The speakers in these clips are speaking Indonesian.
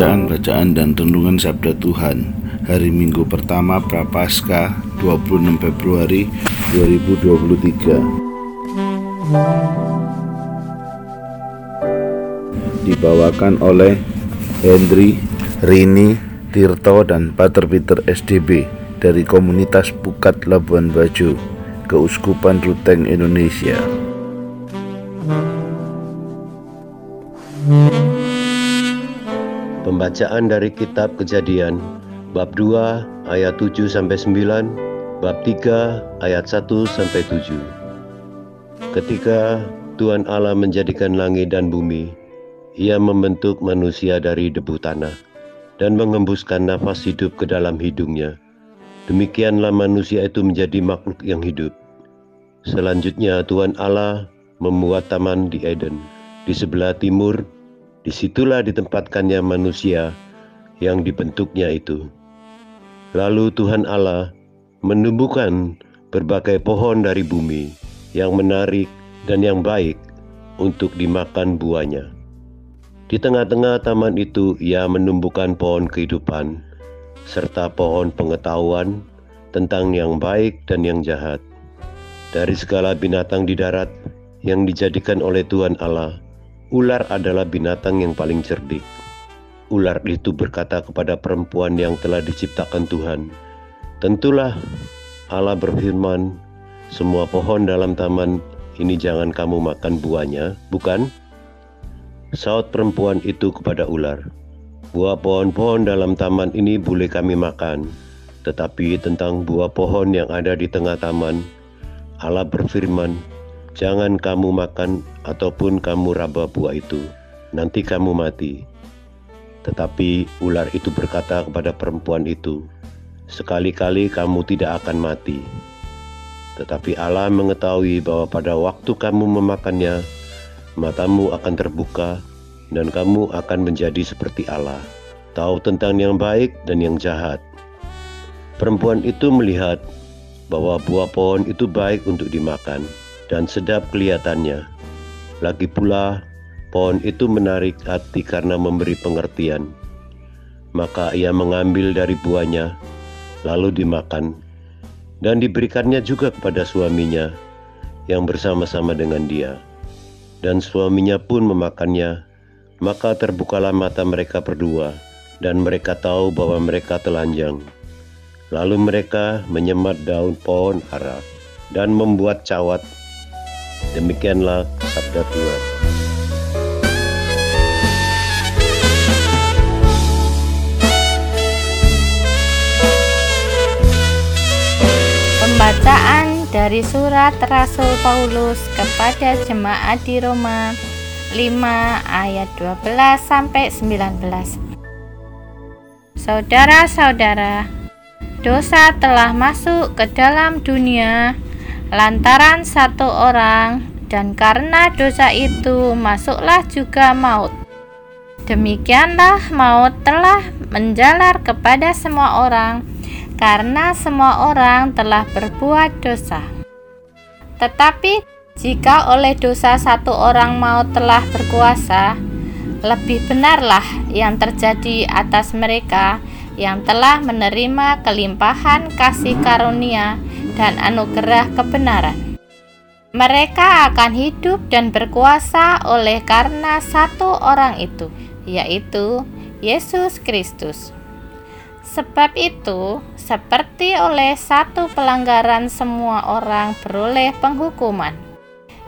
Bacaan-bacaan dan renungan Sabda Tuhan Hari Minggu pertama Prapaskah 26 Februari 2023 Dibawakan oleh Henry, Rini, Tirto, dan Pater Peter SDB dari komunitas Pukat Labuan Bajo, Keuskupan Ruteng Indonesia. Pembacaan dari kitab Kejadian bab 2 ayat 7 sampai 9, bab 3 ayat 1 sampai 7. Ketika Tuhan Allah menjadikan langit dan bumi, Ia membentuk manusia dari debu tanah dan mengembuskan nafas hidup ke dalam hidungnya. Demikianlah manusia itu menjadi makhluk yang hidup. Selanjutnya Tuhan Allah membuat taman di Eden, di sebelah timur Di situlah ditempatkannya manusia yang dibentuknya itu. Lalu Tuhan Allah menumbuhkan berbagai pohon dari bumi yang menarik dan yang baik untuk dimakan buahnya. Di tengah-tengah taman itu ia menumbuhkan pohon kehidupan serta pohon pengetahuan tentang yang baik dan yang jahat. Dari segala binatang di darat yang dijadikan oleh Tuhan Allah, Ular adalah binatang yang paling cerdik. Ular itu berkata kepada perempuan yang telah diciptakan Tuhan, "Tentulah Allah berfirman, semua pohon dalam taman ini jangan kamu makan buahnya, bukan?" Saut perempuan itu kepada ular, "Buah pohon-pohon dalam taman ini boleh kami makan, tetapi tentang buah pohon yang ada di tengah taman, Allah berfirman, Jangan kamu makan ataupun kamu raba buah itu, nanti kamu mati. Tetapi ular itu berkata kepada perempuan itu, Sekali-kali kamu tidak akan mati. Tetapi Allah mengetahui bahwa pada waktu kamu memakannya, matamu akan terbuka dan kamu akan menjadi seperti Allah, tahu tentang yang baik dan yang jahat. Perempuan itu melihat bahwa buah pohon itu baik untuk dimakan dan sedap kelihatannya. Lagi pula, pohon itu menarik hati karena memberi pengertian. Maka ia mengambil dari buahnya, lalu dimakan, dan diberikannya juga kepada suaminya yang bersama-sama dengan dia. Dan suaminya pun memakannya, maka terbukalah mata mereka berdua, dan mereka tahu bahwa mereka telanjang. Lalu mereka menyemat daun pohon ara dan membuat cawat Demikianlah sabda Tuhan. Pembacaan dari surat Rasul Paulus kepada jemaat di Roma 5 ayat 12 sampai 19. Saudara-saudara, dosa telah masuk ke dalam dunia lantaran satu orang, dan karena dosa itu masuklah juga maut. Demikianlah maut telah menjalar kepada semua orang, karena semua orang telah berbuat dosa. Tetapi jika oleh dosa satu orang maut telah berkuasa, lebih benarlah yang terjadi atas mereka yang telah menerima kelimpahan kasih karunia dan anugerah kebenaran. Mereka akan hidup dan berkuasa oleh karena satu orang itu, yaitu Yesus Kristus. Sebab itu, seperti oleh satu pelanggaran semua orang beroleh penghukuman.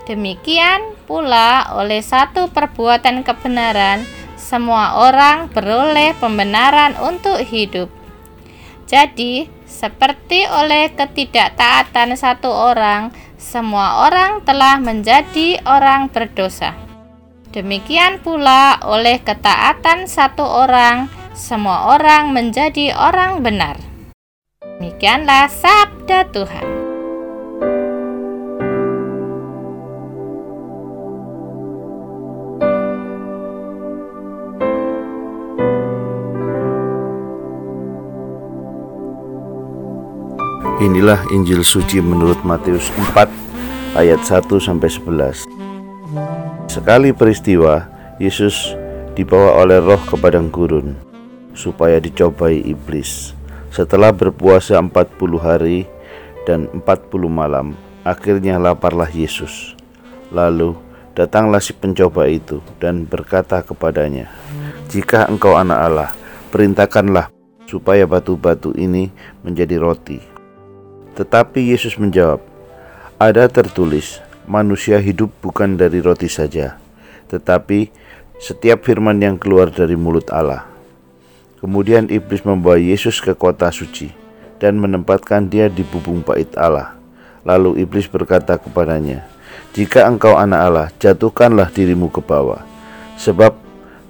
Demikian pula oleh satu perbuatan kebenaran semua orang beroleh pembenaran untuk hidup. Jadi, seperti oleh ketidaktaatan satu orang, semua orang telah menjadi orang berdosa. Demikian pula oleh ketaatan satu orang, semua orang menjadi orang benar. Demikianlah sabda Tuhan. Inilah Injil suci menurut Matius 4 ayat 1 sampai 11. Sekali peristiwa, Yesus dibawa oleh roh ke padang gurun supaya dicobai iblis. Setelah berpuasa 40 hari dan 40 malam, akhirnya laparlah Yesus. Lalu datanglah si pencoba itu dan berkata kepadanya, "Jika engkau anak Allah, perintahkanlah supaya batu-batu ini menjadi roti." Tetapi Yesus menjawab, "Ada tertulis, manusia hidup bukan dari roti saja, tetapi setiap firman yang keluar dari mulut Allah." Kemudian iblis membawa Yesus ke kota suci dan menempatkan dia di bubung bait Allah. Lalu iblis berkata kepadanya, "Jika engkau anak Allah, jatuhkanlah dirimu ke bawah, sebab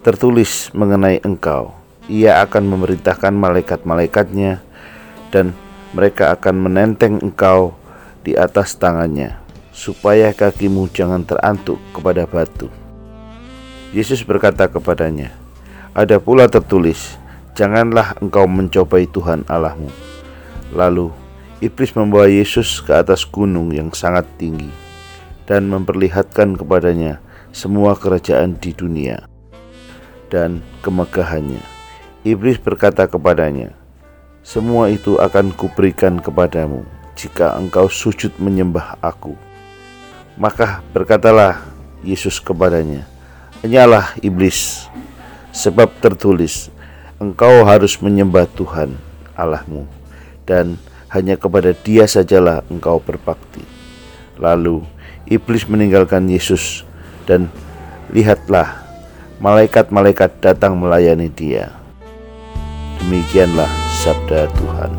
tertulis mengenai engkau, ia akan memerintahkan malaikat-malaikatnya dan mereka akan menenteng engkau di atas tangannya, supaya kakimu jangan terantuk kepada batu. Yesus berkata kepadanya, "Ada pula tertulis, janganlah engkau mencobai Tuhan Allahmu." Lalu iblis membawa Yesus ke atas gunung yang sangat tinggi dan memperlihatkan kepadanya semua kerajaan di dunia dan kemegahannya. Iblis berkata kepadanya, semua itu akan kuberikan kepadamu jika engkau sujud menyembah aku. Maka berkatalah Yesus kepadanya, Enyalah iblis, sebab tertulis, engkau harus menyembah Tuhan Allahmu, dan hanya kepada dia sajalah engkau berbakti. Lalu iblis meninggalkan Yesus dan lihatlah malaikat-malaikat datang melayani dia. Demikianlah sabda Tuhan.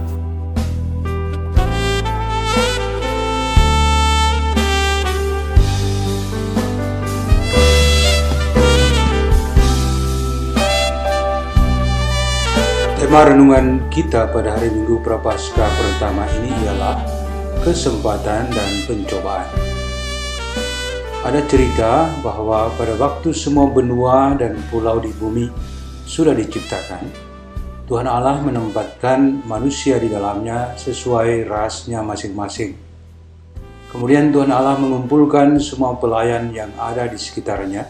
Tema renungan kita pada hari Minggu Prapaskah pertama ini ialah kesempatan dan pencobaan. Ada cerita bahwa pada waktu semua benua dan pulau di bumi sudah diciptakan, Tuhan Allah menempatkan manusia di dalamnya sesuai rasnya masing-masing. Kemudian Tuhan Allah mengumpulkan semua pelayan yang ada di sekitarnya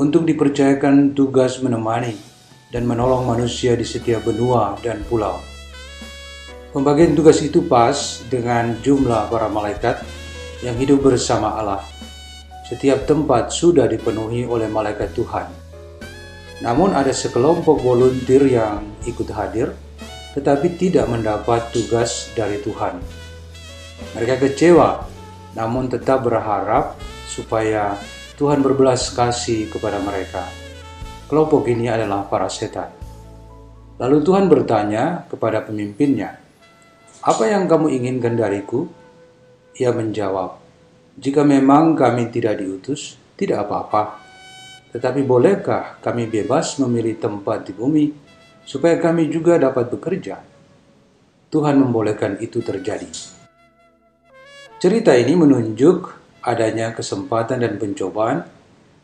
untuk dipercayakan tugas menemani dan menolong manusia di setiap benua dan pulau. Pembagian tugas itu pas dengan jumlah para malaikat yang hidup bersama Allah. Setiap tempat sudah dipenuhi oleh malaikat Tuhan namun ada sekelompok volunteer yang ikut hadir tetapi tidak mendapat tugas dari Tuhan. Mereka kecewa namun tetap berharap supaya Tuhan berbelas kasih kepada mereka. Kelompok ini adalah para setan. Lalu Tuhan bertanya kepada pemimpinnya, "Apa yang kamu inginkan dariku?" Ia menjawab, "Jika memang kami tidak diutus, tidak apa-apa." Tetapi bolehkah kami bebas memilih tempat di bumi supaya kami juga dapat bekerja? Tuhan membolehkan itu terjadi. Cerita ini menunjuk adanya kesempatan dan pencobaan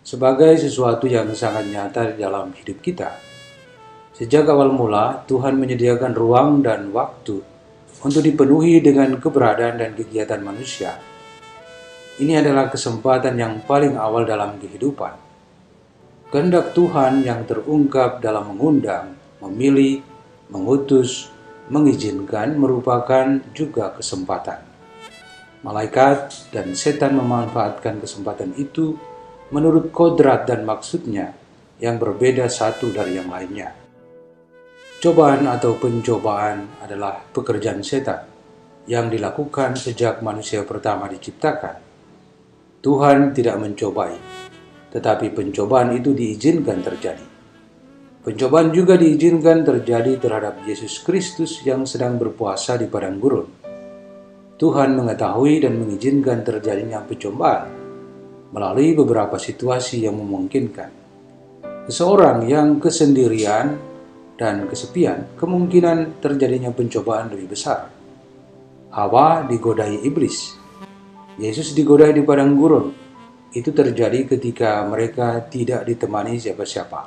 sebagai sesuatu yang sangat nyata dalam hidup kita. Sejak awal mula, Tuhan menyediakan ruang dan waktu untuk dipenuhi dengan keberadaan dan kegiatan manusia. Ini adalah kesempatan yang paling awal dalam kehidupan kehendak Tuhan yang terungkap dalam mengundang, memilih, mengutus, mengizinkan merupakan juga kesempatan. Malaikat dan setan memanfaatkan kesempatan itu menurut kodrat dan maksudnya yang berbeda satu dari yang lainnya. Cobaan atau pencobaan adalah pekerjaan setan yang dilakukan sejak manusia pertama diciptakan. Tuhan tidak mencobai, tetapi pencobaan itu diizinkan terjadi. Pencobaan juga diizinkan terjadi terhadap Yesus Kristus yang sedang berpuasa di padang gurun. Tuhan mengetahui dan mengizinkan terjadinya pencobaan melalui beberapa situasi yang memungkinkan. Seseorang yang kesendirian dan kesepian, kemungkinan terjadinya pencobaan lebih besar. Hawa digodai iblis. Yesus digodai di padang gurun. Itu terjadi ketika mereka tidak ditemani siapa-siapa.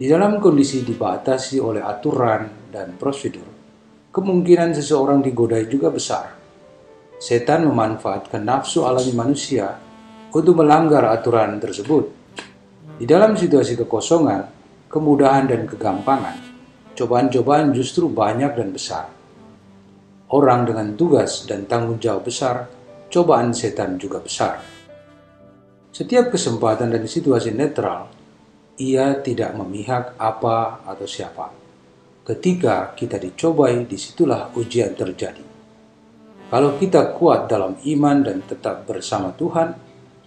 Di dalam kondisi dibatasi oleh aturan dan prosedur, kemungkinan seseorang digodai juga besar. Setan memanfaatkan nafsu alami manusia untuk melanggar aturan tersebut. Di dalam situasi kekosongan, kemudahan dan kegampangan, cobaan-cobaan justru banyak dan besar. Orang dengan tugas dan tanggung jawab besar, cobaan setan juga besar. Setiap kesempatan dan situasi netral ia tidak memihak apa atau siapa. Ketika kita dicobai, di situlah ujian terjadi. Kalau kita kuat dalam iman dan tetap bersama Tuhan,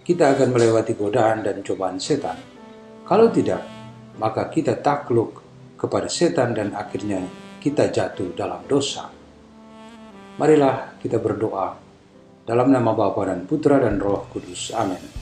kita akan melewati godaan dan cobaan setan. Kalau tidak, maka kita takluk kepada setan dan akhirnya kita jatuh dalam dosa. Marilah kita berdoa dalam nama Bapa dan Putra dan Roh Kudus. Amin.